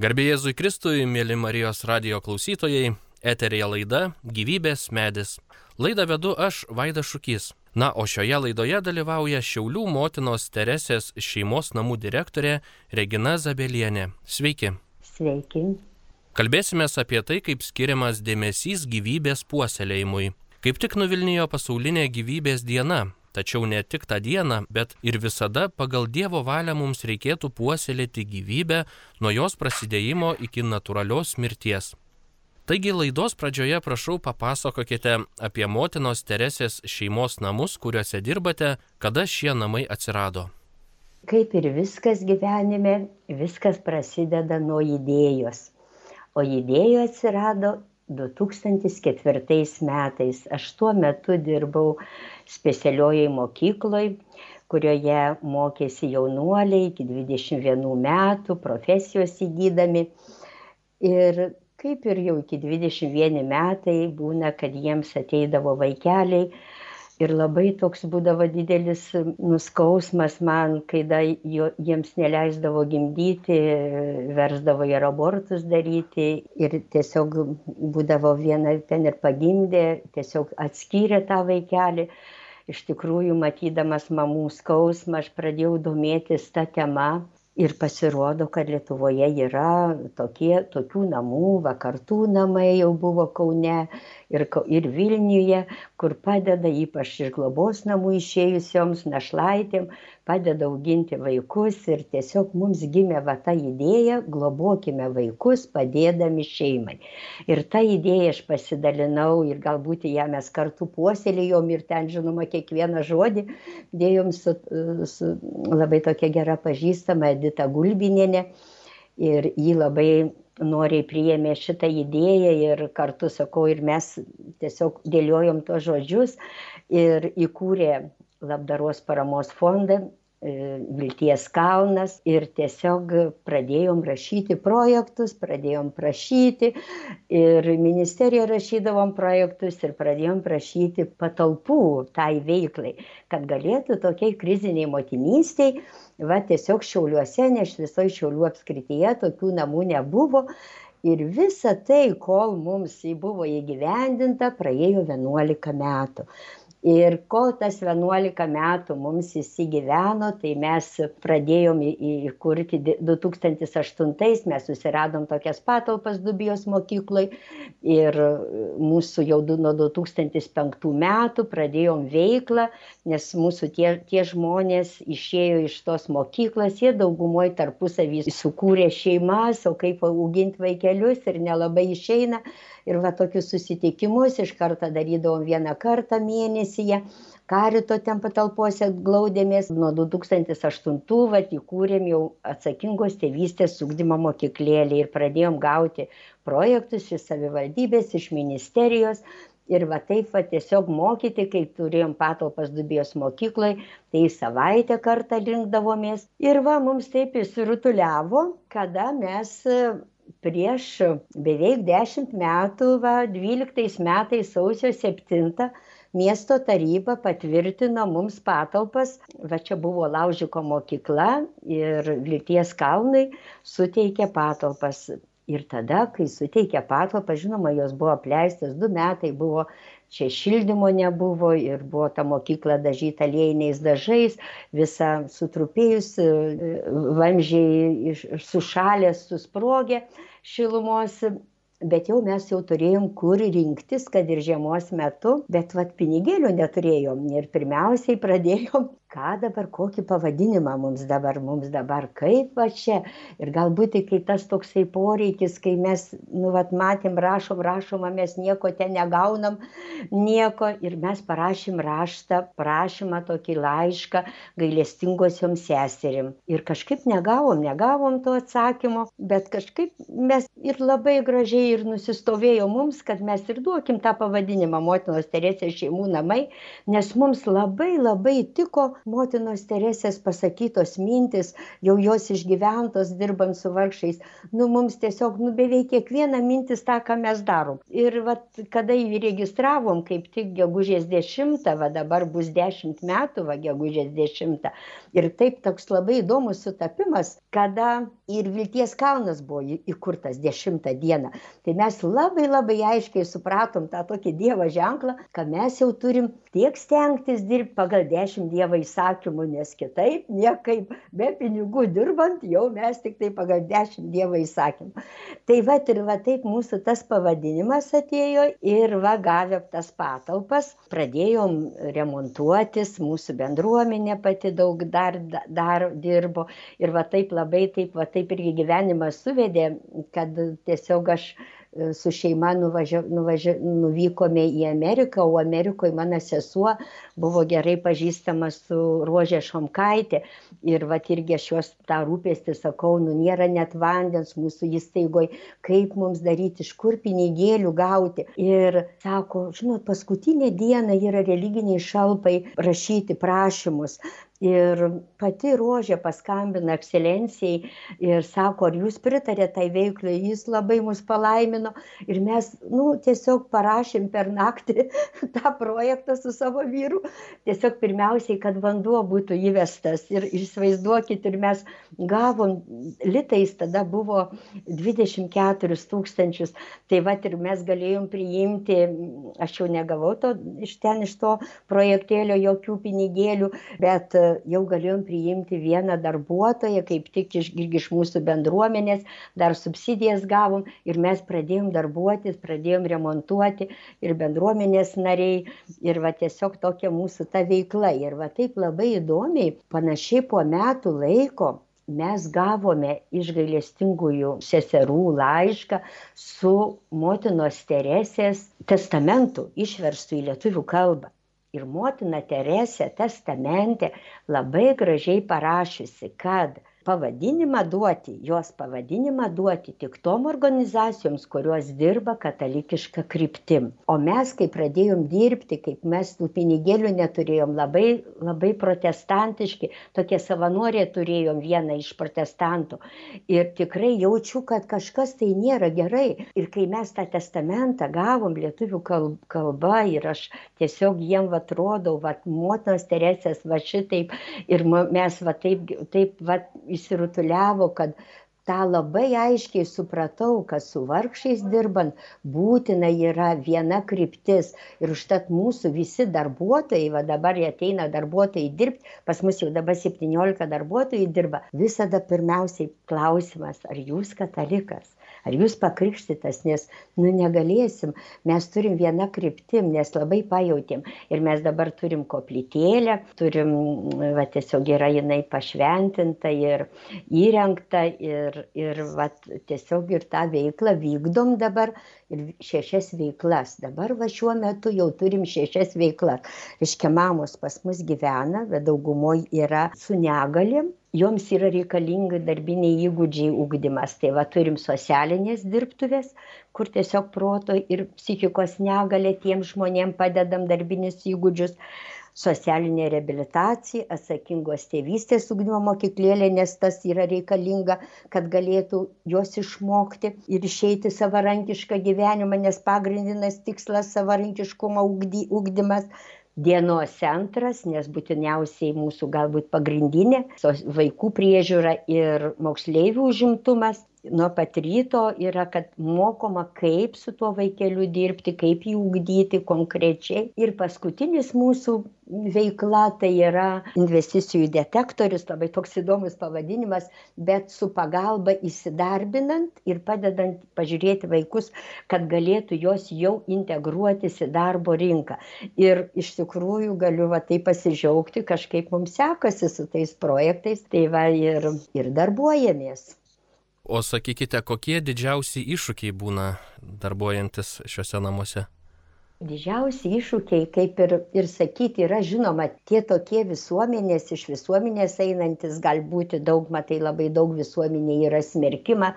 Garbėjai Jėzui Kristui, mėly Marijos radio klausytojai, eterija laida Gyvybės medis. Laidą vedu aš, Vaida Šukys. Na, o šioje laidoje dalyvauja Šiaulių motinos Teresės šeimos namų direktorė Regina Zabelienė. Sveiki. Sveiki. Kalbėsime apie tai, kaip skiriamas dėmesys gyvybės puoselėjimui. Kaip tik nuvilnijo pasaulinė gyvybės diena, Tačiau ne tik tą dieną, bet ir visada pagal Dievo valią mums reikėtų puoselėti gyvybę nuo jos prasidėjimo iki natūralios mirties. Taigi laidos pradžioje prašau papasakokite apie motinos Teresės šeimos namus, kuriuose dirbate, kada šie namai atsirado. Kaip ir viskas gyvenime, viskas prasideda nuo idėjos. O idėja atsirado 2004 metais. Aš tuo metu dirbau specialiojai mokykloj, kurioje mokėsi jaunuoliai iki 21 metų, profesijos įgydami. Ir kaip ir jau iki 21 metai būna, kad jiems ateidavo vaikeliai ir labai toks būdavo didelis nuskausmas man, kai da, jo, jiems neleisdavo gimdyti, versdavo ir abortus daryti ir tiesiog būdavo viena ten ir pagimdė, tiesiog atskyrė tą vaikelį. Iš tikrųjų, matydamas mamų skausmą, aš pradėjau domėtis tą temą ir pasirodo kad lietuvoje yra tokie tokių namų va kartų namai jau buvo kaune ir ir vilniuje kur padeda ypač iš globos namų išėjusioms našlaitėm padeda auginti vaikus ir tiesiog mums gimė va ta idėja globokime vaikus padėdami šeimai. Ir tą idėją aš pasidalinau ir galbūt ją mes kartu puoselėjom ir ten, žinoma, kiekvieną žodį dėjom su, su labai tokia gera pažįstama Edita Gulbinėne ir jį labai noriai priėmė šitą idėją ir kartu sakau ir mes tiesiog dėliojom tos žodžius ir įkūrė labdaros paramos fondą e, Vilties kalnas ir tiesiog pradėjom rašyti projektus, pradėjom prašyti ir ministerija rašydavom projektus ir pradėjom prašyti patalpų tai veiklai, kad galėtų tokiai kriziniai motinystiai, va tiesiog šiauliuose, nes visoje šiaulių apskrityje tokių namų nebuvo. Ir visa tai, kol mums jį buvo įgyvendinta, praėjo 11 metų ir kol tas vienuolika metų mums įsigyveno tai mes pradėjom įkurti du tūkstantis aštuntais mes susiradom tokias patalpas dubijos mokykloj. Ir mūsų jau du nuo du tūkstantis penktų metų pradėjom veiklą nes mūsų tie tie žmonės išėjo iš tos mokyklos jie daugumoj tarpusavy sukūrė šeimas o kaip augint vaikelius ir nelabai išeina. Ir va tokius susitikimus iš karto darydavom vieną kartą mėnesyje karito ten patalpose glaudėmės. Nuo du tūkstantis aštuntų vat įkūrėm jau atsakingos tėvystės ugdymo mokyklėlę ir pradėjom gauti projektus iš savivaldybės iš ministerijos. Ir va taip va tiesiog mokyti kai turėjom patalpas dubijos mokykloj tai savaitę kartą rinkdavomės. Ir va mums taip išsirutuliavo kada mes prieš beveik dešimt metų va dvyliktais metais sausio septintą miesto taryba patvirtino mums patalpas. Va čia buvo laužiko mokykla ir vilties kalnui suteikė patalpas. Ir tada kai suteikė patalpas žinoma jos buvo apleistos du metai buvo čia šildymo nebuvo ir buvo ta mokykla dažyta aliejiniais dažais visa sutrupėjus vamzdžiai iš sušalę susprogę šilumos bet jau mes jau turėjom kur rinktis kad ir žiemos metu bet vat pinigėlių neturėjom. Ir pirmiausiai pradėjom ką dabar kokį pavadinimą mums dabar mums dabar kaip va čia. Ir galbūt tai kai tas toksai poreikis kai mes nu vat matėm rašom rašom o mes nieko ten negaunam nieko. Ir mes parašėm raštą prašymą tokį laišką gailestingosiom seserim. Ir kažkaip negavom negavom to atsakymo bet kažkaip mes ir labai gražiai ir nusistovėjo mums, kad mes ir duokim tą pavadinimą motinos Teresės šeimų namai, nes mums labai labai tiko motinos Teresės pasakytos mintis, jau jos išgyventos dirbant su vargšiais. Nu, mums tiesiog, nu, beveik kiekviena mintis tą, ką mes darom. Ir vat, kada įregistravom, kaip tik gegužės 10, va dabar bus 10 metų, va gegužės 10. Ir taip toks labai įdomus sutapimas, kada ir Vilties kalnas buvo įkurtas 10 dieną. Tai mes labai labai aiškiai supratom tą tokį Dievo ženklą, kad mes jau turim tiek stengtis dirbti pagal 10 Dievo įsakymų, nes kitaip niekaip be pinigų dirbant jau mes tik tai pagal 10 Dievo įsakymų. Tai va ir va taip mūsų tas pavadinimas atėjo ir va gavę tas patalpas, pradėjom remontuotis, mūsų bendruomenė pati daug dar, dar dirbo ir va taip labai taip va taip irgi gyvenimas suvedė, kad tiesiog aš su šeima nuvažia, nuvažia, nuvykome į Ameriką, o Amerikoje mano sesuo buvo gerai pažįstama su Ruožė Šomkaitė. Ir va irgi aš juos tą rūpestį sakau, nu nėra net vandens mūsų įstaigoje, kaip mums daryti, iš kur pinigėlių gauti. Ir sako, žinot, paskutinė diena yra religiniai šalpai rašyti prašymus ir pati rožė paskambina ekscelencijai ir sako, ar jūs pritarėte tai veiklai, jis labai mus palaimino. Ir mes, nu, tiesiog parašėm per naktį tą projektą su savo vyru. Tiesiog pirmiausiai, kad vanduo būtų įvestas. Ir įsivaizduokit, ir mes gavom, litais tada buvo 24 tūkstančius, tai va ir mes galėjom priimti, aš jau negavau to iš ten, iš to projektėlio jokių pinigėlių, bet jau galėjom priimti vieną darbuotoją, kaip tik iš, iš mūsų bendruomenės, dar subsidijas gavom ir mes pradėjom darbuotis, pradėjom remontuoti ir bendruomenės nariai ir va tiesiog tokia mūsų ta veikla. Ir va taip labai įdomiai, panašiai po metų laiko mes gavome iš gailestingųjų seserų laišką su motinos Teresės testamentu išverstu į lietuvių kalbą ir motina Teresė testamente labai gražiai parašiusi, kad pavadinimą duoti, jos pavadinimą duoti tik tom organizacijoms, kurios dirba katalikišką kryptim. O mes, kai pradėjom dirbti, kaip mes tų pinigėlių neturėjom, labai, labai protestantiški, tokie savanoriai turėjom vieną iš protestantų. Ir tikrai jaučiu, kad kažkas tai nėra gerai. Ir kai mes tą testamentą gavom lietuvių kalba ir aš tiesiog jiem atrodau, va, motinos Teresės va šitaip ir mes va taip, taip va įsirutuliavo, kad tą labai aiškiai supratau, kad su vargšiais dirbant būtina yra viena kryptis. Ir užtat mūsų visi darbuotojai, va dabar jie ateina darbuotojai dirbti, pas mus jau dabar 17 darbuotojai dirba, visada pirmiausiai klausimas, ar jūs katalikas ar jūs pakrikštytas, nes, nu, negalėsim, mes turim vieną kryptim, nes labai pajūtėm. Ir mes dabar turim koplytėlę, turim, va, tiesiog yra jinai pašventinta ir įrengta ir, ir va, tiesiog ir tą veiklą vykdom dabar ir šešias veiklas. Dabar va šiuo metu jau turim šešias veiklas. Iškia mamos pas mus gyvena, bet daugumoje yra su negalim joms yra reikalingi darbiniai įgūdžiai ugdymas. Tai va turim socialinės dirbtuvės, kur tiesiog proto ir psichikos negalė tiem žmonėm padedam darbinius įgūdžius. Socialinė reabilitacija, atsakingos tėvystės ugdymo mokyklėlė, nes tas yra reikalinga, kad galėtų jos išmokti ir išeiti savarankišką gyvenimą, nes pagrindinas tikslas savarankiškumo ugdymas dienos centras nes būtiniausiai mūsų galbūt pagrindinė vaikų priežiūra ir moksleivių užimtumas nuo pat ryto yra kad mokoma kaip su tuo vaikeliu dirbti kaip jį ugdyti konkrečiai. Ir paskutinis mūsų veikla tai yra investicijų detektorius labai toks įdomus pavadinimas bet su pagalba įsidarbinant ir padedant pažiūrėti vaikus kad galėtų jos jau integruotis į darbo rinką. Ir iš tikrųjų galiu va taip pasidžiaugti kažkaip mums sekasi su tais projektais tai va ir ir darbuojamės O sakykite, kokie didžiausi iššūkiai būna darbuojantis šiuose namuose? Didžiausi iššūkiai kaip ir ir sakyt yra žinoma tie tokie visuomenės iš visuomenės einantys gali būti daug matai labai daug visuomenėj yra smerkimą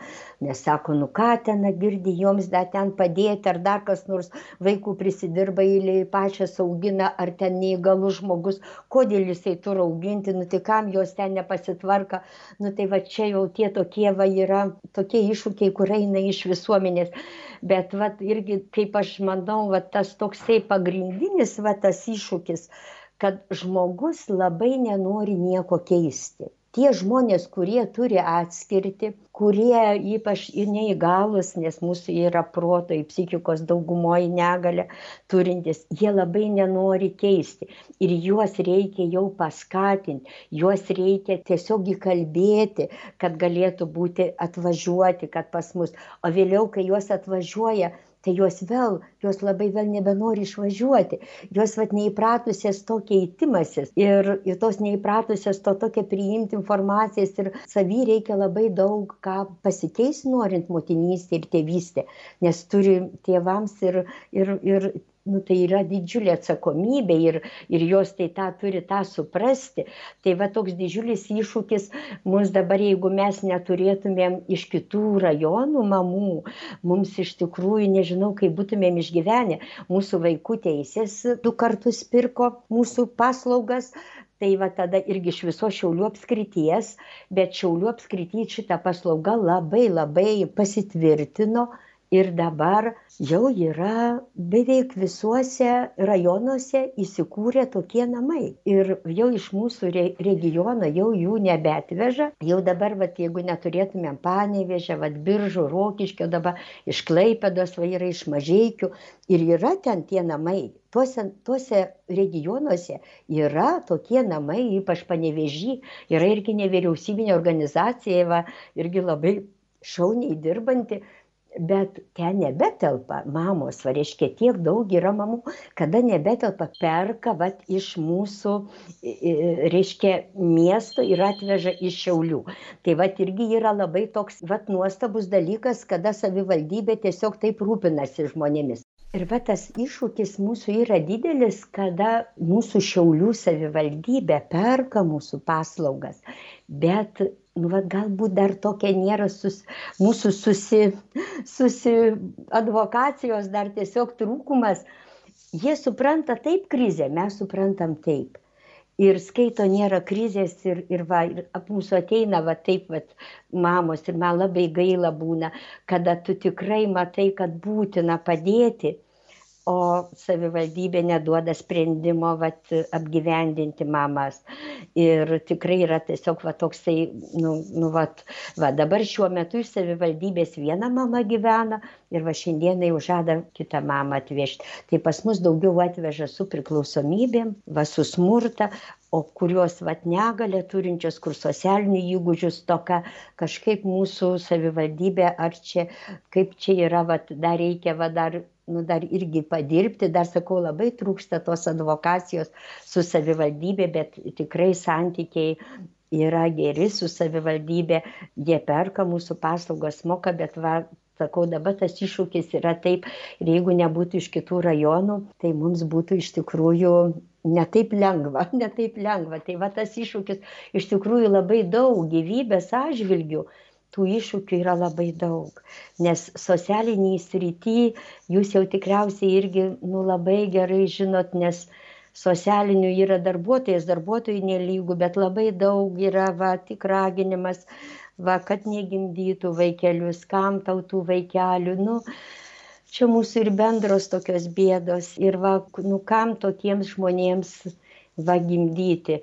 nes sako nu ką ten girdi joms dar ten padėti ar dar kas nors vaikų prisidirba eilėj pačios augina ar ten neįgalus žmogus kodėl jisai turi auginti nu tai kam jos ten nepasitvarko nu tai va čia jau tie tokie va yra tokie iššūkiai kur eina iš visuomenės. Bet vat irgi kaip aš manau va tas toksai pagrindinis va tas iššūkis kad žmogus labai nenori nieko keisti. Tie žmonės kurie turi atskirtį kurie ypač ir neįgalūs nes mūsų yra proto ir psichikos daugumoj negalią turintys jie labai nenori keisti. Ir juos reikia jau paskatint juos reikia tiesiog įkalbėti kad galėtų būti atvažiuoti kad pas mus. O vėliau kai juos atvažiuoja tai jos vėl jos labai vėl nebenori išvažiuoti. Jos vat neįpratusios to keitimosi ir ir tos neįpratusios to tokio priimti informacijos ir savy reikia labai daug ką pasikeist norint motinystė ir tėvystė nes turi tėvams ir ir ir nu tai yra didžiulė atsakomybė ir ir jos tai tą turi tą suprasti. Tai va toks didžiulis iššūkis mums dabar jeigu mes neturėtumėm iš kitų rajonų mamų mums iš tikrųjų nežinau kaip būtumėm išgyvenę mūsų vaikų teisės du kartus pirko mūsų paslaugas tai va tada irgi iš visos šiaulių apskrities bet šiaulių apskrity šita paslauga labai labai pasitvirtino ir dabar jau yra beveik visuose rajonuose įsikūrę tokie namai. Ir jau iš mūsų re regiono jau jų nebeatveža. Jau dabar vat jeigu neturėtumėm panevėžio vat biržų rokiškio dabar iš klaipėdos va yra iš mažeikių. Ir yra ten tie namai. Tuose tuose regionuose yra tokie namai ypač panevėžy yra irgi nevyriausybinė organizacija va irgi labai šauniai dirbanti bet ten nebetelpa mamos va reiškia tiek daug yra mamų kada nebetelpa perka vat iš mūsų reiškia miesto ir atveža iš šiaulių. Tai vat irgi yra labai toks vat nuostabus dalykas kada savivaldybė tiesiog taip rūpinasi žmonėmis. Ir va tas iššūkis mūsų yra didelis kada mūsų šiaulių savivaldybė perka mūsų paslaugas bet nu vat galbūt dar tokia nėra sus mūsų susi susi advokacijos dar tiesiog trūkumas. Jie supranta taip krizę mes suprantam taip. Ir skaito nėra krizės ir ir va ir ap mūsų ateina va taip vat mamos ir man labai gaila būna kada tu tikrai matai kad būtina padėti o savivaldybė neduoda sprendimo vat apgyvendinti mamas. Ir tikrai yra tiesiog va toksai nu nu vat va dabar šiuo metu iš savivaldybės viena mama gyvena ir va šiandieną jau žada kitą mamą atvežt tai pas mus daugiau atveža su priklausomybėm va su smurtą o kurios vat negalią turinčios kur socialinių įgūdžių stoka kažkaip mūsų savivaldybė ar čia kaip čia yra vat dar reikia va dar nu dar irgi padirbti dar sakau labai trūksta tos advokacijos su savivaldybe bet tikrai santykiai yra geri su savivaldybe jie perka mūsų paslaugas moka bet va sakau dabar tas iššūkis yra taip ir jeigu nebūtų iš kitų rajonų tai mums būtų iš tikrųjų ne taip lengva ne taip lengva. Tai va tas iššūkis iš tikrųjų labai daug gyvybės atžvilgiu tų iššūkių yra labai daug. Nes socialinėj srity jūs jau tikriausiai irgi nu labai gerai žinot nes socialinių yra darbuotojas darbuotojui nelygu bet labai daug yra va tik raginimas va kad negimdytų vaikelius kam tau tų vaikelių nu čia mūsų ir bendros tokios bėdos. Ir va nu kam tokiems žmonėms va gimdyti?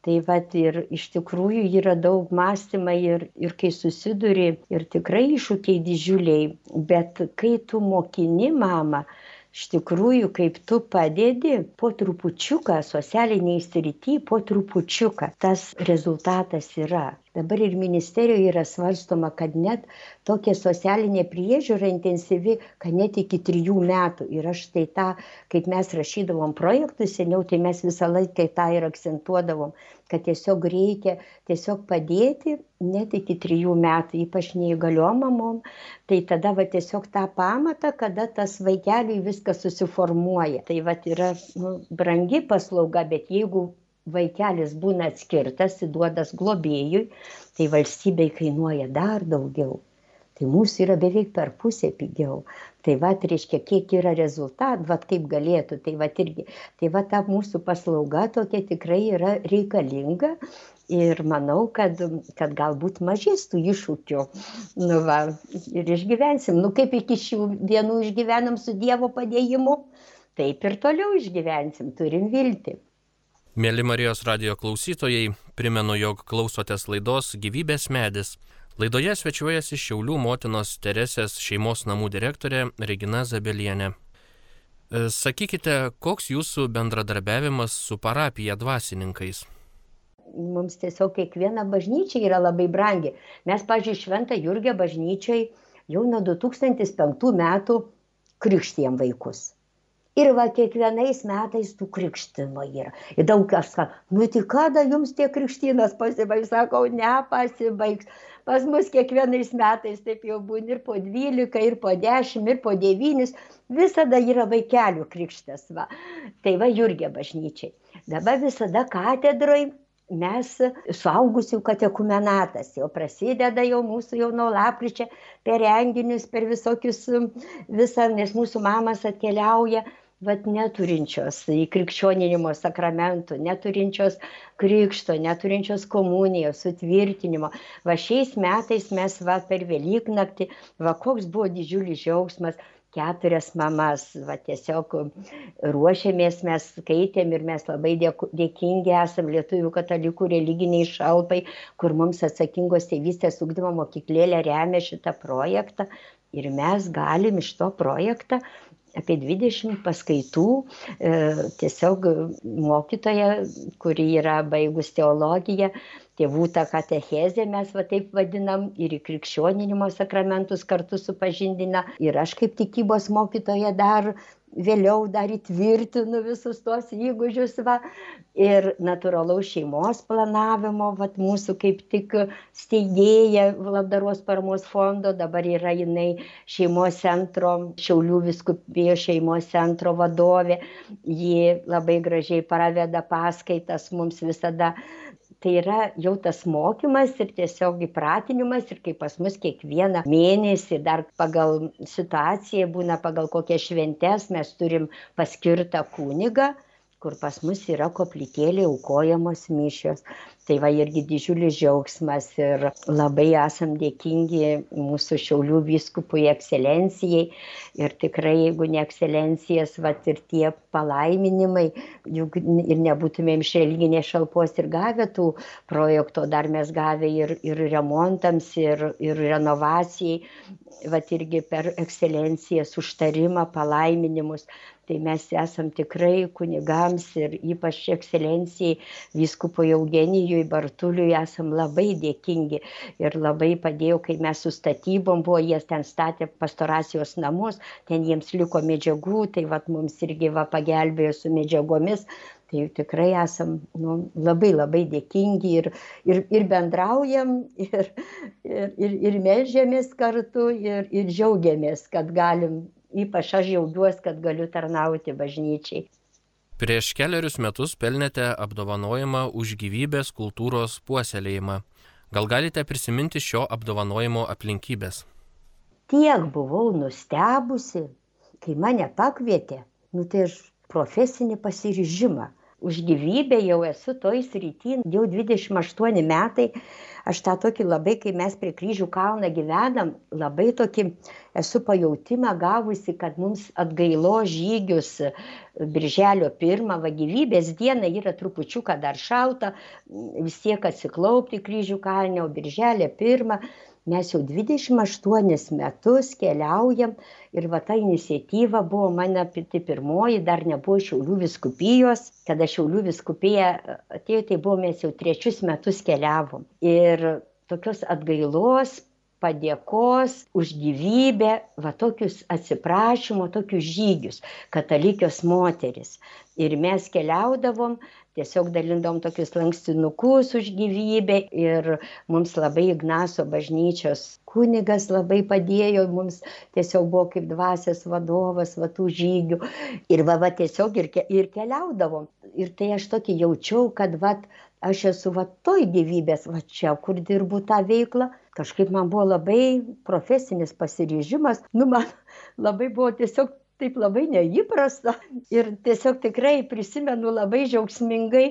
Tai vat ir iš tikrųjų yra daug mąstymai ir ir kai susiduri ir tikrai iššūkiai didžiuliai. Bet kai tu mokini mamą iš tikrųjų kaip tu padedi po trupučiuką socialinėj srity po trupučiuką tas rezultatas yra dabar ir ministerijoje yra svarstoma kad net tokia socialinė priežiūra intensyvi kad net iki trijų metų. Ir aš tai tą kaip mes rašydavom projektus seniau tai mes visą laiką tą ir akcentuodavom kad tiesiog reikia tiesiog padėti net iki trijų metų ypač neįgaliom mamom tai tada va tiesiog tą pamatą kada tas vaikeliui viskas susiformuoja. Tai vat yra nu brangi paslauga bet jeigu vaikelis būna atskirtas įduotas globėjui tai valstybei kainuoja dar daugiau. Tai mūsų yra beveik per pusę pigiau. Tai vat reiškia kiek yra rezultatų vat kaip galėtų tai vat irgi tai va ta mūsų paslauga tokia tikrai yra reikalinga ir manau kad kad galbūt mažės tų iššūkių. Nu va ir išgyvensim. Nu kaip iki šių dienų išgyvenom su dievo padėjimu taip ir toliau išgyvensim. Turim viltį Mėly Marijos radio klausytojai, primenu, jog klausotės laidos Gyvybės medis. Laidoje svečiuojasi Šiaulių motinos Teresės šeimos namų direktorė Regina Zabelienė. E, sakykite, koks jūsų bendradarbiavimas su parapija dvasininkais? Mums tiesiog kiekviena bažnyčia yra labai brangi. Mes, pažiūrėjau, Šventą Jurgę bažnyčiai jau nuo 2005 metų krikštijam vaikus ir va kiekvienais metais tų krikštynų yra. Ir daug kas sako nu tai kada jums tie krikštynos pasibaigs? Sakau nepasibaigs pas mus kiekvienais metais taip jau būna ir po dvylika ir po dešim ir po devynis. Visada yra vaikelių krikštas va. Tai va jurgio bažnyčiai. Dabar visada katedroj mes suaugusių katekumenatas jau prasideda jau mūsų jau nuo lapkričio per renginius per visokius visą nes mūsų mamos atkeliauja vat neturinčios įkrikščioninimo sakramentų neturinčios krikšto neturinčios komunijos sutvirtinimo. Va šiais metais mes va per velyknaktį va koks buvo didžiulis džiaugsmas keturias mamas va tiesiog ruošėmės mes skaitėm ir mes labai dėku dėkingi esam lietuvių katalikų religinei šalpai kur mums atsakingos tėvystės ugdymo mokyklėlė remia šitą projektą ir mes galim iš to projektą apie dvidešimt paskaitų e, tiesiog mokytoja kuri yra baigus teologiją tėvų tą katechezę mes va taip vadinam ir įkrikščioninimo sakramentus kartu supažindina. Ir aš kaip tikybos mokytoja dar vėliau dar įtvirtinu visus tuos įgūdžius va. Ir natūralaus šeimos planavimo vat mūsų kaip tik steigėja labdaros paramos fondo dabar yra jinai šeimos centro šiaulių vyskupijos šeimos centro vadovė. Ji labai gražiai praveda paskaitas mums visada tai yra jau tas mokymas ir tiesiog įpratinimas ir kaip pas mus kiekvieną mėnesį dar pagal situaciją būna pagal kokias šventes mes turim paskirtą kunigą kur pas mus yra koplytėlėj aukojamos mišios. Tai va irgi didžiulis džiaugsmas ir labai esam dėkingi mūsų šiaulių vyskupui ekscelencijai. Ir tikrai jeigu ne ekscelencijas vat ir tie palaiminimai juk ir nebūtumėm iš religinės šalpos ir gavę tų projektų o dar mes gavę ir ir remontams ir ir renovacijai. Vat irgi per ekscelencijas užtarimą palaiminimus tai mes esam tikrai kunigams ir ypač ekscelencijai vyskupui eugenijui bartuliui esam labai dėkingi ir labai padėjo kai mes su statybom buvo jie ten statė pastoracijos namus ten jiems liko medžiagų tai vat mums irgi va pagelbėjo su medžiagomis. Tai tikrai esam nu labai labai dėkingi ir ir ir bendraujam ir ir ir ir meldžiamės kartu ir ir džiaugiamės kad galim ypač aš džiaugiuosi, kad galiu tarnauti bažnyčiai. Prieš keliarius metus pelnėte apdovanojimą už gyvybės kultūros puoselėjimą. Gal galite prisiminti šio apdovanojimo aplinkybės? Tiek buvau nustebusi, kai mane pakvietė, nu tai aš profesinį pasiryžimą. Už gyvybę jau esu toj srity, jau 28 metai aš tą tokį labai kai mes prie kryžių kalną gyvenam labai tokį esu pajautimą gavusi kad mums atgailos žygius birželio pirmą va gyvybės dieną yra trupučiuką dar šalta vis tiek atsiklaupti kryžių kalne o birželio pirmą mes jau 28 metus keliaujam ir va ta iniciatyva buvo mano pati pirmoji, dar nebuvo Šiaulių viskupijos, kada Šiaulių viskupija atėjo, tai buvo mes jau trečius metus keliavom. Ir tokios atgailos, padėkos už gyvybę, va tokius atsiprašymo, tokius žygius, katalikios moteris. Ir mes keliaudavom, tiesiog dalindavom tokius lankstinukus už gyvybę ir mums labai Ignaso bažnyčios kunigas labai padėjo, mums tiesiog buvo kaip dvasės vadovas va tų žygių. Ir va, va tiesiog ir, ke, ir keliaudavom. Ir tai aš tokį jaučiau, kad va aš esu va toj gyvybės, va čia, kur dirbu tą veiklą, kažkaip man buvo labai profesinis pasiryžimas, nu man labai buvo tiesiog taip labai neįprasta ir tiesiog tikrai prisimenu labai džiaugsmingai.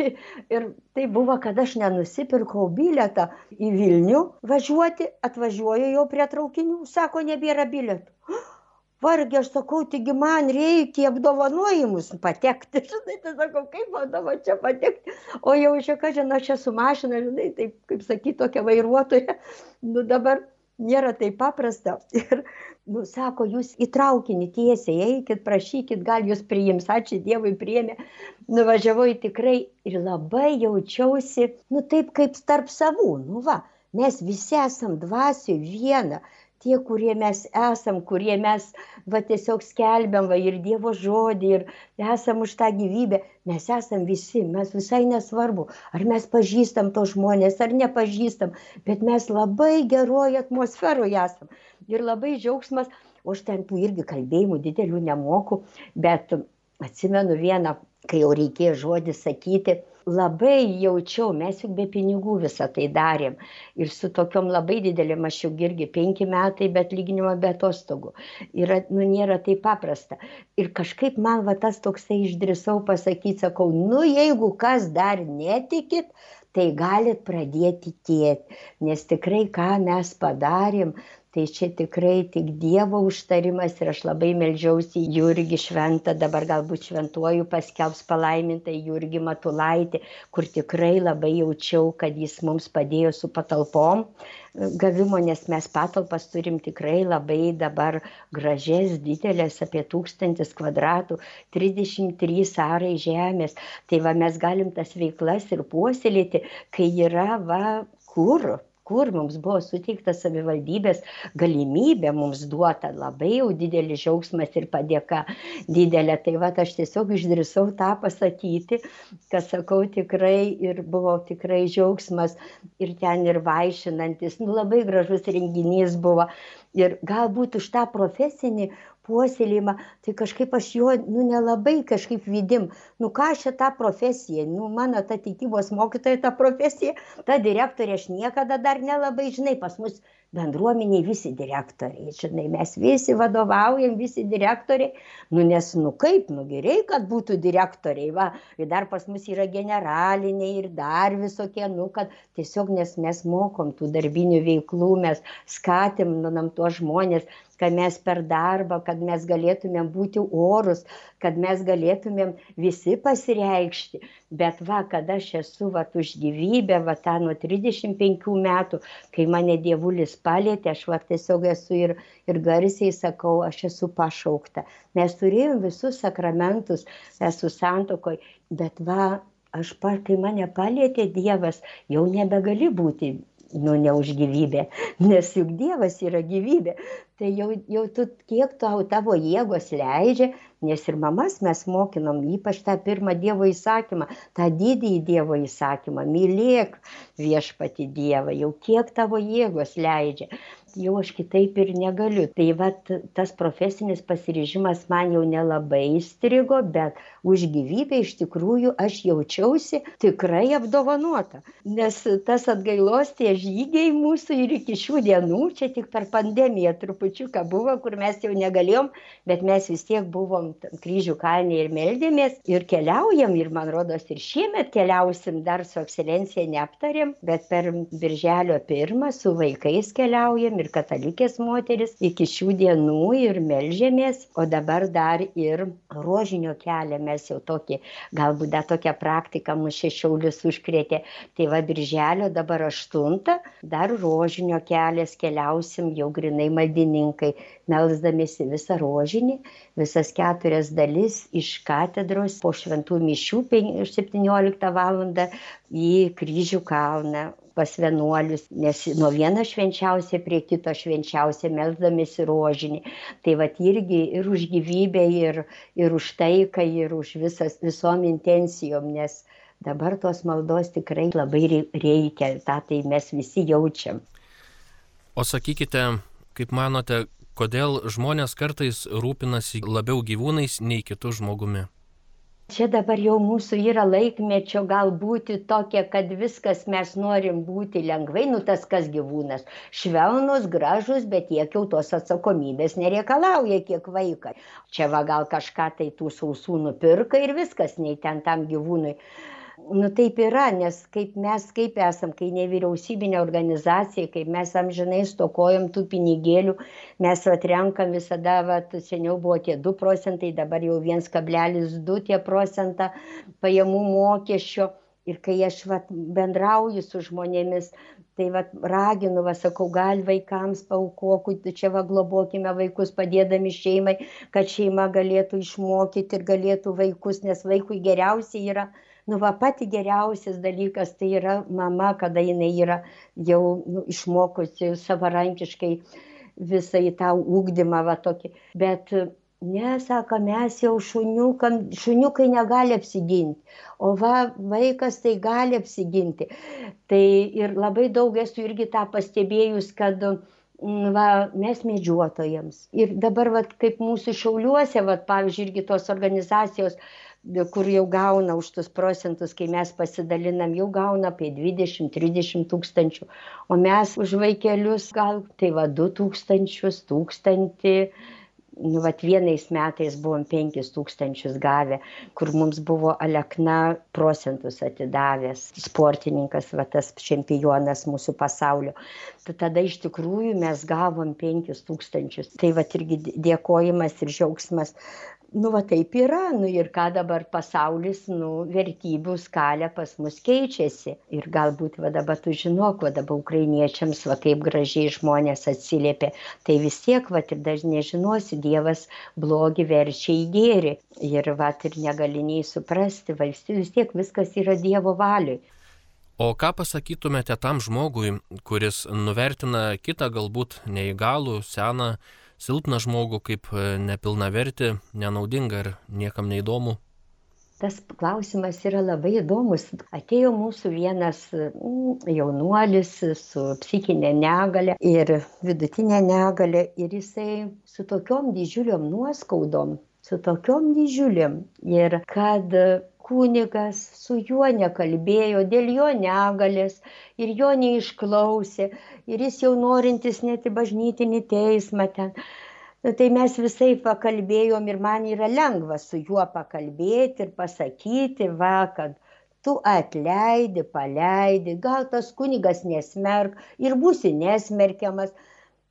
Ir tai buvo, kad aš nenusipirkau biletą į Vilnių važiuoti, atvažiuoju jau prie traukinių, sako, nebėra biletų varge aš sakau taigi man reikia į apdovanojimus patekti. Žinai tai sakau kaip man dabar čia patekti? O jau čia kažin aš esu mašina žinai taip kaip sakyt tokia vairuotoja. Nu dabar nėra taip paprasta. Ir nu sako jūs į traukinį tiesiai eikit prašykit gal jus priims. Ačiū dievui priėmė. Nuvažiavau į tikrai ir labai jaučiausi nu taip kaip tarp savų. Nu va mes visi esam dvasioj viena tie kurie mes esam kurie mes va tiesiog skelbiam va ir dievo žodį ir esam už tą gyvybę mes esam visi mes visai nesvarbu ar mes pažįstam tuos žmones ar nepažįstam bet mes labai geroj atmosferoj esam. Ir labai džiaugsmas o aš ten tų irgi kalbėjimų didelių nemoku bet atsimenu vieną kai jau reikėjo žodį sakyti labai jaučiau mes juk be pinigų visa tai darėm. Ir su tokiom labai didelėm aš jau irgi penki metai be atlyginimo be atostogų. Yra nu nėra taip paprasta. Ir kažkaip man va tas toksai išdrįsau pasakyt sakau nu jeigu kas dar netikit tai galit pradėt tikėt nes tikrai ką mes padarėm tai čia tikrai tik dievo užtarimas ir aš labai meldžiausi jurgį šventą dabar galbūt šventuoju paskelbs palaimintą jurgį matulaitį kur tikrai labai jaučiau kad jis mums padėjo su patalpom gavimo nes mes patalpas turim tikrai labai dabar gražias dideles apie tūkstantis kvadratų trisdešimt trys arai žemės. Tai va mes galim tas veiklas ir puoselėti kai yra va kur kur mums buvo suteikta savivaldybės galimybė mums duota labai jau didelis džiaugsmas ir padėka didelė. Tai vat aš tiesiog išdrįsau tą pasakyti kad sakau tikrai ir buvo tikrai džiaugsmas ir ten ir vaišinantis. Nu labai gražus renginys buvo. Ir galbūt už tą profesinį puoselėjimą tai kažkaip aš jo nu nelabai kažkaip vidim nu ką aš čia tą profesiją nu mano ta tikybos mokytoja ta profesija ta direktorė aš niekada dar nelabai žinai pas mus bendruomenėj visi direktoriai. Žinai mes visi vadovaujam visi direktoriai. Nu nes nu kaip nu gi reik kad būtų direktoriai. Va ir dar pas mus yra generaliniai ir dar visokie nu kad tiesiog nes mes mokom tų darbinių veiklų mes skatinam tuos žmones kad mes per darbą kad mes galėtumėm būti orūs kad mes galėtumėm visi pasireikšti. Bet va kad aš esu vat už gyvybę va tą nuo trisdešim penkių metų kai mane dievulis palietė aš va tiesiog esu ir ir garsiai sakau aš esu pašaukta. Mes turėjom visus sakramentus esu santuokoj bet va aš pa kai mane palietė dievas jau nebegali būti nu ne už gyvybę nes juk dievas yra gyvybė. Tai jau jau tu kiek tau tavo jėgos leidžia nes ir mamas mes mokinom ypač tą pirmą dievo įsakymą tą didįjį dievo įsakymą. Mylėk viešpatį dievą jau kiek tavo jėgos leidžia jau aš kitaip ir negaliu. Tai vat tas profesinis pasiryžimas man jau nelabai įstrigo bet už gyvybę iš tikrųjų aš jaučiausi tikrai apdovanota. Nes tas atgailos tie žygiai mūsų ir iki šių dienų čia tik per pandemiją trupučiuką buvo kur mes jau negalėjom bet mes vis tiek buvom kryžių kalne ir meldėmės ir keliaujam ir man rodos ir šiemet keliausim dar su ekscelencija neaptarėm bet per birželio pirmą su vaikais keliaujam ir katalikės moteris iki šių dienų ir melžiamės, o dabar dar ir rožinio kelią mes jau tokį, galbūt dar tokią praktiką mūsų šešiaulius užkrėtė. Tai va, birželio dabar aštuntą, dar rožinio kelias keliausim jau grinai maldininkai, melzdamėsi visą rožinį, visas keturias dalis iš katedros po šventų mišių 17 val. į kryžių kalną pas vienuolius, nes nuo vieno švenčiausia prie kito švenčiausia melzdamėsi rožinį. Tai va irgi ir už gyvybę, ir, ir už taiką, ir už visas, visom intencijom, nes dabar tos maldos tikrai labai reikia, tą tai mes visi jaučiam. O sakykite, kaip manote, kodėl žmonės kartais rūpinasi labiau gyvūnais nei kitų žmogumi? čia dabar jau mūsų yra laikmečio gal būti tokia kad viskas mes norim būti lengvai nu tas kas gyvūnas. Švelnūs gražūs bet tiek jau tos atsakomybės nereikalauja kiek vaikai čia va gal kažką tai tų sausų nupirkai ir viskas nei ten tam gyvūnui nu taip yra nes kaip mes kaip esam kai nevyriausybinė organizacija kaip mes amžinai stokojam tų pinigėlių mes vat renkam visada vat seniau buvo tie du procentai dabar jau viens kablelis du tie procentą pajamų mokesčio. Ir kai aš vat bendrauju su žmonėmis tai vat raginu va sakau gal vaikams paaukokit čia va globokime vaikus padėdami šeimai kad šeima galėtų išmokyti ir galėtų vaikus nes vaikui geriausia yra nu va pati geriausias dalykas tai yra mama kada jinai yra jau nu išmokusi savarankiškai visą į tą ugdymą va tokį. Bet ne sako mes jau šuniukam šuniukai negali apsigint o va vaikas tai gali apsiginti. Tai ir labai daug esu irgi tą pastebėjus kad va mes medžiotojams. Ir dabar vat kaip mūsų šiauliuose vat pavyzdžiui irgi tos organizacijos kur jau gauna už tuos procentus, kai mes pasidalinam, jau gauna apie 20-30 tūkstančių, o mes už vaikelius gal tai va 2 tūkstančius, tūkstantį. Nu, vat vienais metais buvom 5 tūkstančius gavę, kur mums buvo Alekna procentus atidavęs, sportininkas, va tas čempionas mūsų pasaulio. Tai tada iš tikrųjų mes gavom 5 tūkstančius. Tai va irgi dėkojimas ir džiaugsmas nu va taip yra nu ir ką dabar pasaulis nu vertybių skalė pas mus keičiasi. Ir galbūt va dabar tu žinok va dabar ukrainiečiams va kaip gražiai žmonės atsiliepė. Tai vis tiek vat ir dar nežinosi dievas blogį verčia į gėrį. Ir vat ir negali nei suprasti va vis tiek viskas yra dievo valioj. O ką pasakytumėte tam žmogui, kuris nuvertina kitą galbūt neįgalų, seną, silpną žmogų kaip e, nepilnavertį, nenaudingą ir niekam neįdomų? Tas klausimas yra labai įdomus. Atėjo mūsų vienas mm, jaunuolis su psichinė negalė ir vidutinė negalė ir jisai su tokiom didžiuliom nuoskaudom, su tokiom didžiuliam ir kad kunigas su juo nekalbėjo dėl jo negalės ir jo neišklausė ir jis jau norintis net į bažnytinį teismą ten. Nu, tai mes visai pakalbėjom ir man yra lengva su juo pakalbėti ir pasakyti, va, kad tu atleidi, paleidi, gal tas kunigas nesmerk ir būsi nesmerkiamas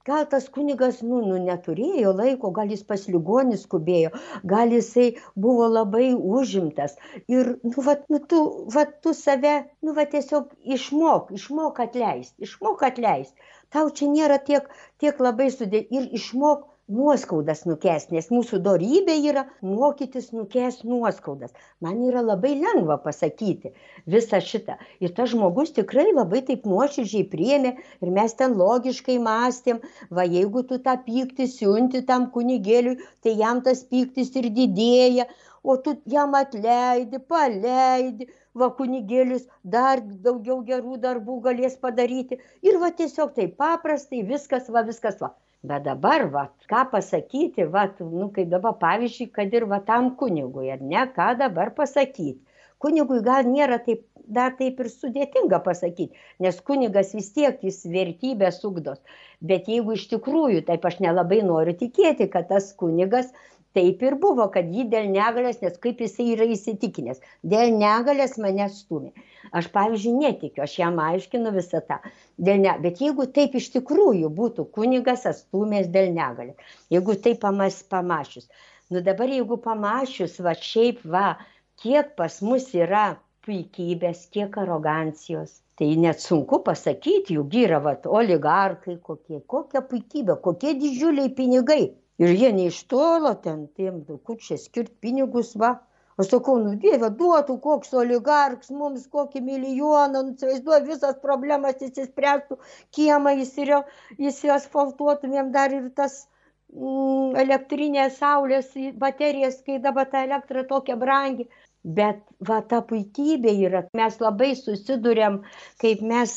gal tas kunigas nu nu neturėjo laiko gal jis pas ligonį skubėjo gal jisai buvo labai užimtas. Ir nu vat nu tu vat tu save nu va tiesiog išmok išmok atleist išmok atleist. Tau čia nėra tiek tiek labai sudė ir išmok nuoskaudas nukęst nes mūsų dorybė yra mokytis nukęst nuoskaudas. Man yra labai lengva pasakyti visą šitą. Ir tas žmogus tikrai labai taip nuoširdžiai priėmė ir mes ten logiškai mąstėm va jeigu tu tą pyktį siunti tam kunigėliui tai jam tas pyktis ir didėja o tu jam atleidi paleidi va kunigėlis dar daugiau gerų darbų galės padaryti. Ir va tiesiog taip paprastai viskas va viskas va bet dabar va ką pasakyti vat nu kaip dabar pavyzdžiui kad ir va tam kunigui ar ne ką dabar pasakyt? Kunigui gal nėra taip dar taip ir sudėtinga pasakyt nes kunigas vis tiek jis vertybes ugdos. Bet jeigu iš tikrųjų taip aš nelabai noriu tikėti kad tas kunigas taip ir buvo kad jį dėl negalės nes kaip jisai yra įsitikinęs dėl negalės mane stūmė aš pavyzdžiui netikiu aš jam aiškinu visą tą. Dėl ne bet jeigu taip iš tikrųjų būtų kunigas atstūmęs dėl negalės jeigu taip pamas pamąsčius nu dabar jeigu pamąsčius va šiaip va kiek pas mus yra puikybės kiek arogancijos tai net sunku pasakyt juk yra vat oligarchai kokie kokia puikybė kokie didžiuliai pinigai ir jie ne iš tolo ten tiem kur čia skirt pinigus va. Aš sakau nu dieve duotų koks oligarchas mums kokį milijoną nu įsivaizduoji visos problemos išsispręstų kiemą įsiasfaltuotumėm dar ir tas mm, elektrinės saulės baterijas kai dabar ta elektra tokia brangi bet va ta puikybė yra mes labai susiduriam kaip mes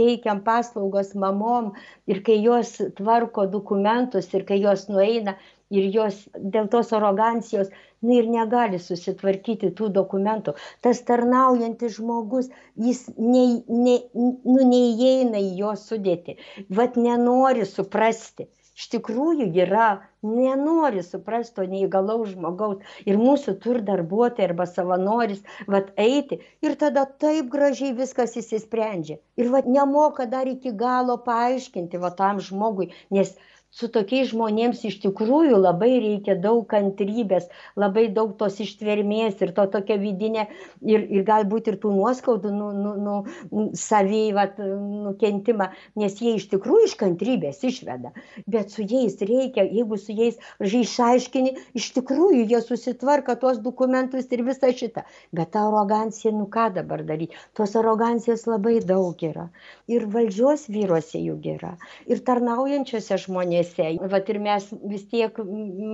teikiam paslaugas mamom ir kai jos tvarko dokumentus ir kai jos nueina ir jos dėl tos arogancijos nu ir negali susitvarkyti tų dokumentų. Tas tarnaujantis žmogus jis nei nei nu neįeina į jo sudėtį. Vat nenori suprasti iš tikrųjų yra nenori suprast to neįgalaus žmogaus. Ir mūsų tur darbuotojai arba savanoris vat eiti ir tada taip gražiai viskas išsisprendžia. Ir vat nemoka dar iki galo paaiškinti va tam žmogui nes su tokiais žmonėms iš tikrųjų labai reikia daug kantrybės labai daug tos ištvermės ir to tokio vidinė ir ir galbūt ir tų nuoskaudų nu nu nu savy vat nukentimą nes jie iš tikrųjų iš kantrybės išveda. Bet su jais reikia jeigu su jais gražiai išaiškini iš tikrųjų jie susitvarko tuos dokumentus ir visa šita. Bet ta arogancija nu ką dabar daryt? Tos arogancijos labai daug yra. Ir valdžios vyruose juk yra. Ir tarnaujančiuose žmonėse grupėse vat ir mes vis tiek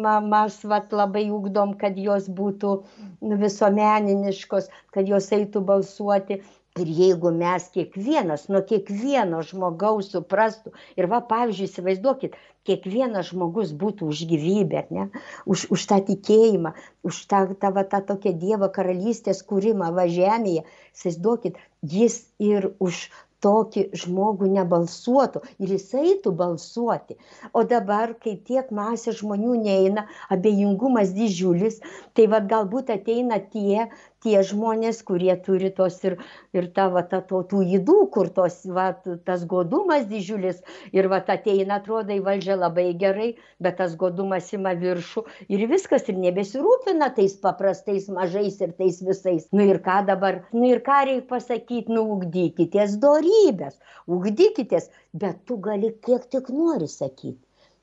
mamas vat labai ugdom kad jos būtų visuomeniškos kad jos eitų balsuoti. Ir jeigu mes kiekvienas nuo kiekvieno žmogaus suprastų ir va pavyzdžiui įsivaizduokit kiekvienas žmogus būtų už gyvybę ar ne? Už už tą tikėjimą už tą tą va tą tokią dievo karalystės kūrimą va žemėje. Įsivaizduokit jis ir už tokį žmogų nebalsuotų ir jis eitų balsuoti. O dabar kai tiek masė žmonių neina abejingumas didžiulis tai vat galbūt ateina tie tie žmonės kurie turi tos ir ir tą va tą to tų ydų kur tos vat tas godumas didžiulis ir vat ateina atrodo į valdžią labai gerai bet tas godumas ima viršų ir viskas ir nebesirūpina tais paprastais mažais ir tais visais. Nu ir ką dabar nu ir ką reik pasakyt nu ugdykitės dorybes ugdykitės bet tu gali kiek tik nori sakyt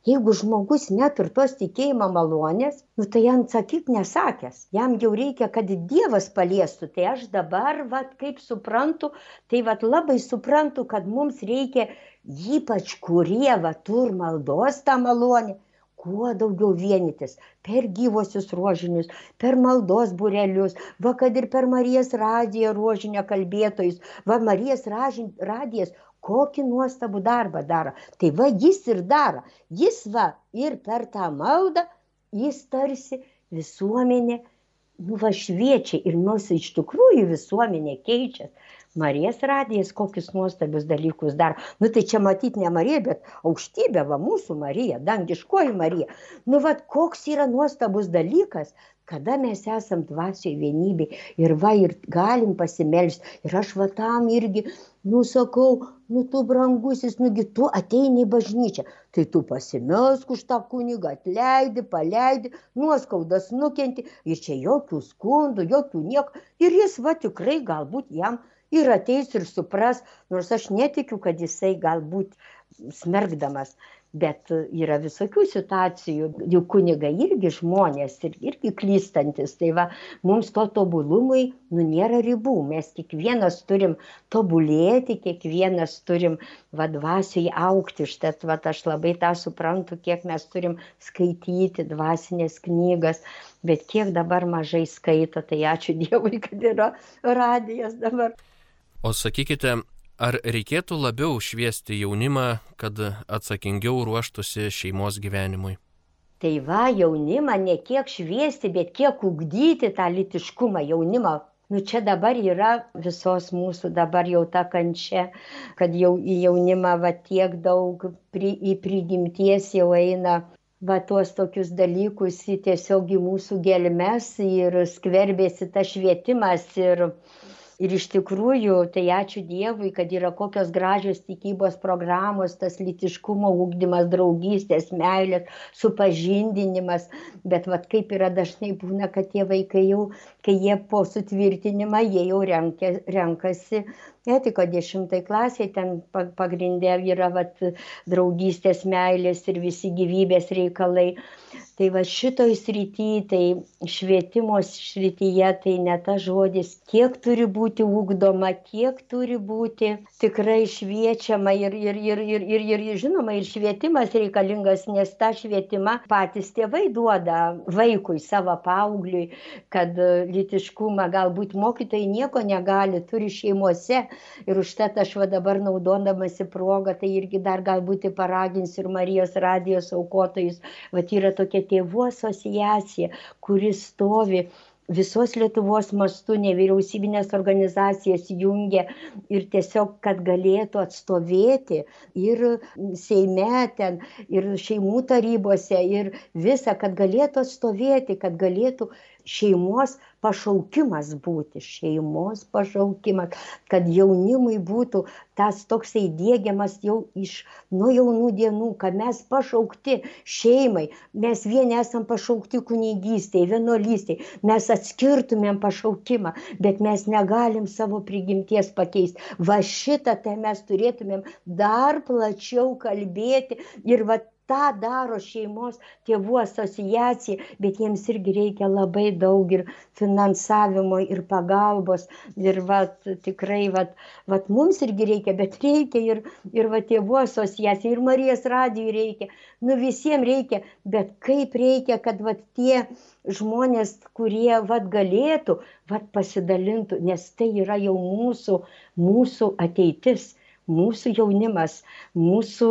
jeigu žmogus neturi tos tikėjimo malonės nu tai jam sakyk nesakęs. Jam jau reikia kad dievas paliestų. Tai aš dabar vat kaip suprantu tai vat labai suprantu kad mums reikia ypač kurie va tur maldos tą malonę kuo daugiau vienytis per gyvuosius rožinius per maldos būrelius va kad ir per marijos radiją rožinio kalbėtojus va marijos ražin radijas kokį nuostabų darbą daro tai va jis ir daro jis va ir per tą maldą jis tarsi visuomenė nu va šviečia ir nors iš tikrųjų visuomenė keičias Marijos radijas kokius nuostabius dalykus daro. Nu tai čia matyti ne Marija, bet aukštybė, va mūsų Marija, dangiškoji Marija. Nu va koks yra nuostabus dalykas, kada mes esam dvasioj vienybėj ir va ir galim pasimelst ir aš va tam irgi nu sakau nu tu brangusis nugi tu ateini į bažnyčią tai tu pasimelsk už tą kunigą atleidi paleidi nuoskaudas nukenti ir čia jokių skundų jokių nieko ir jis va tikrai galbūt jam ir ateis ir supras nors aš netikiu kad jisai galbūt smerkdamas bet yra visokių situacijų. Juk kunigai irgi žmonės ir irgi klystantys tai va mums to tobulumui nu nėra ribų. Mes kiekvienas turim tobulėti kiekvienas turim va dvasioj augti. Užtat vat aš labai tą suprantu kiek mes turim skaityti dvasines knygas. Bet kiek dabar mažai skaito tai ačiū dievui kad yra radijas dabar. O sakykite Ar reikėtų labiau šviesti jaunimą, kad atsakingiau ruoštųsi šeimos gyvenimui? Tai va, jaunimą ne kiek šviesti, bet kiek ugdyti tą litiškumą jaunimą. Nu čia dabar yra visos mūsų dabar jau ta kančia, kad jau į jaunimą va tiek daug pri, į prigimties jau eina va tuos tokius dalykus į tiesiog į mūsų gelmes ir skverbėsi tas švietimas ir ir iš tikrųjų tai ačiū dievui kad yra kokios gražios tikybos programos tas lytiškumo ugdymas draugystės meilės supažindinimas. Bet vat kaip yra dažnai būna kad tie vaikai jau kai jie po sutvirtinimą jie jau renka renkasi etiką dešimtoj klasėj ten pa pagrinde yra vat draugystės meilės ir visi gyvybės reikalai tai va šitoj srity tai švietimo srityje tai ne tas žodis kiek turi būti ugdoma kiek turi būti tikrai šviečiama ir ir ir ir ir ir žinoma ir švietimas reikalingas nes tą švietimą patys tėvai duoda vaikui savo paaugliui kad lytiškumą galbūt mokytojai nieko negali turi šeimose. Ir užtat aš va dabar naudodamasi proga tai irgi dar galbūt paraginsiu ir marijos radijos aukotojus vat yra tokia tėvų asociacija kuri stovi visos lietuvos mastu nevyriausybines organizacijas jungia ir tiesiog kad galėtų atstovėti ir seime ten ir šeimų tarybose ir visa kad galėtų atstovėti kad galėtų šeimos pašaukimas būti šeimos pašaukimas kad jaunimui būtų tas toksai diegiamas jau iš nuo jaunų dienų kad mes pašaukti šeimai mes vieni esam pašaukti kunigystei vienuolystei mes atskirtumėm pašaukimą bet mes negalim savo prigimties pakeist va šitą tai mes turėtumėm dar plačiau kalbėti ir vat tą daro šeimos tėvų asociacija bet jiems irgi reikia labai daug ir finansavimo ir pagalbos ir vat tikrai vat vat mums irgi reikia bet reikia ir ir va tėvų asociacijai ir marijos radijui reikia. Nu visiem reikia bet kaip reikia kad vat tie žmonės kurie vat galėtų vat pasidalintų nes tai yra jau mūsų mūsų ateitis mūsų jaunimas mūsų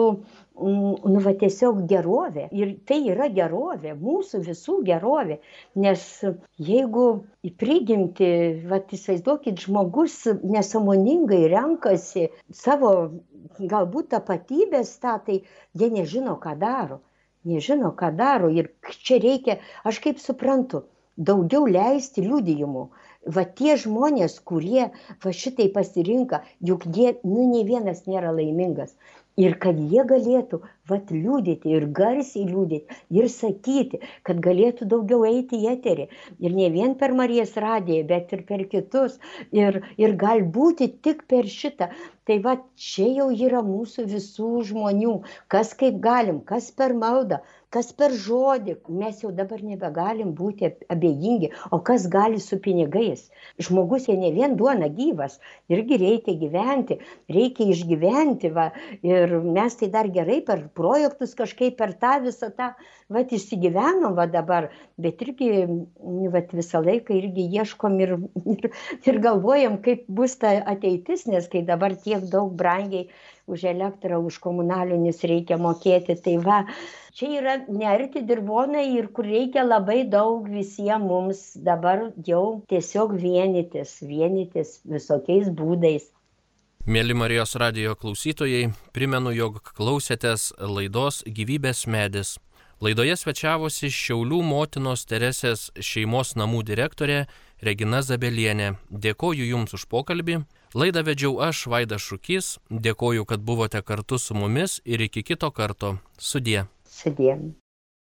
nu va tiesiog gerovė. Ir tai yra gerovė mūsų visų gerovė. Nes jeigu į prigimtį vat įsivaizduokit žmogus nesąmoningai renkasi savo galbūt tapatybės tą tai jie nežino ką daro. Nežino ką daro. Ir čia reikia aš kaip suprantu daugiau leisti liudijimų. Va tie žmonės kurie va šitaip pasirinka juk jie nu nei vienas nėra laimingas ir kad jie galėtų vat liudyti ir garsiai liudyti ir sakyti kad galėtų daugiau eiti į eterį. Ir ne vien per marijos radiją bet ir per kitus. Ir ir galbūt tik per šitą. Tai va čia jau yra mūsų visų žmonių. Kas kaip galim kas per maldą kas per žodį mes jau dabar nebegalim būti abejingi o kas gali su pinigais? Žmogus jei ne vien duona gyvas irgi reikia gyventi reikia išgyventi va ir mes tai dar gerai per projektus kažkaip per tą visą tą vat išsigyvenom va dabar bet irgi vat visą laiką irgi ieškom ir ir ir galvojam kaip bus ta ateitis nes kai dabar tiek daug brangiai už elektrą už komunalinius reikia mokėti tai va čia yra nearti dirvonai ir kur reikia labai daug visiem mums dabar jau tiesiog vienytis vienytis visokiais būdais Mėly Marijos radijo klausytojai, primenu, jog klausėtės laidos gyvybės medis. Laidoje svečiavosi Šiaulių motinos Teresės šeimos namų direktorė Regina Zabelienė. Dėkoju Jums už pokalbį. Laidą vedžiau aš, Vaidas Šukys, dėkoju, kad buvote kartu su mumis ir iki kito karto. Sudie. Sudie.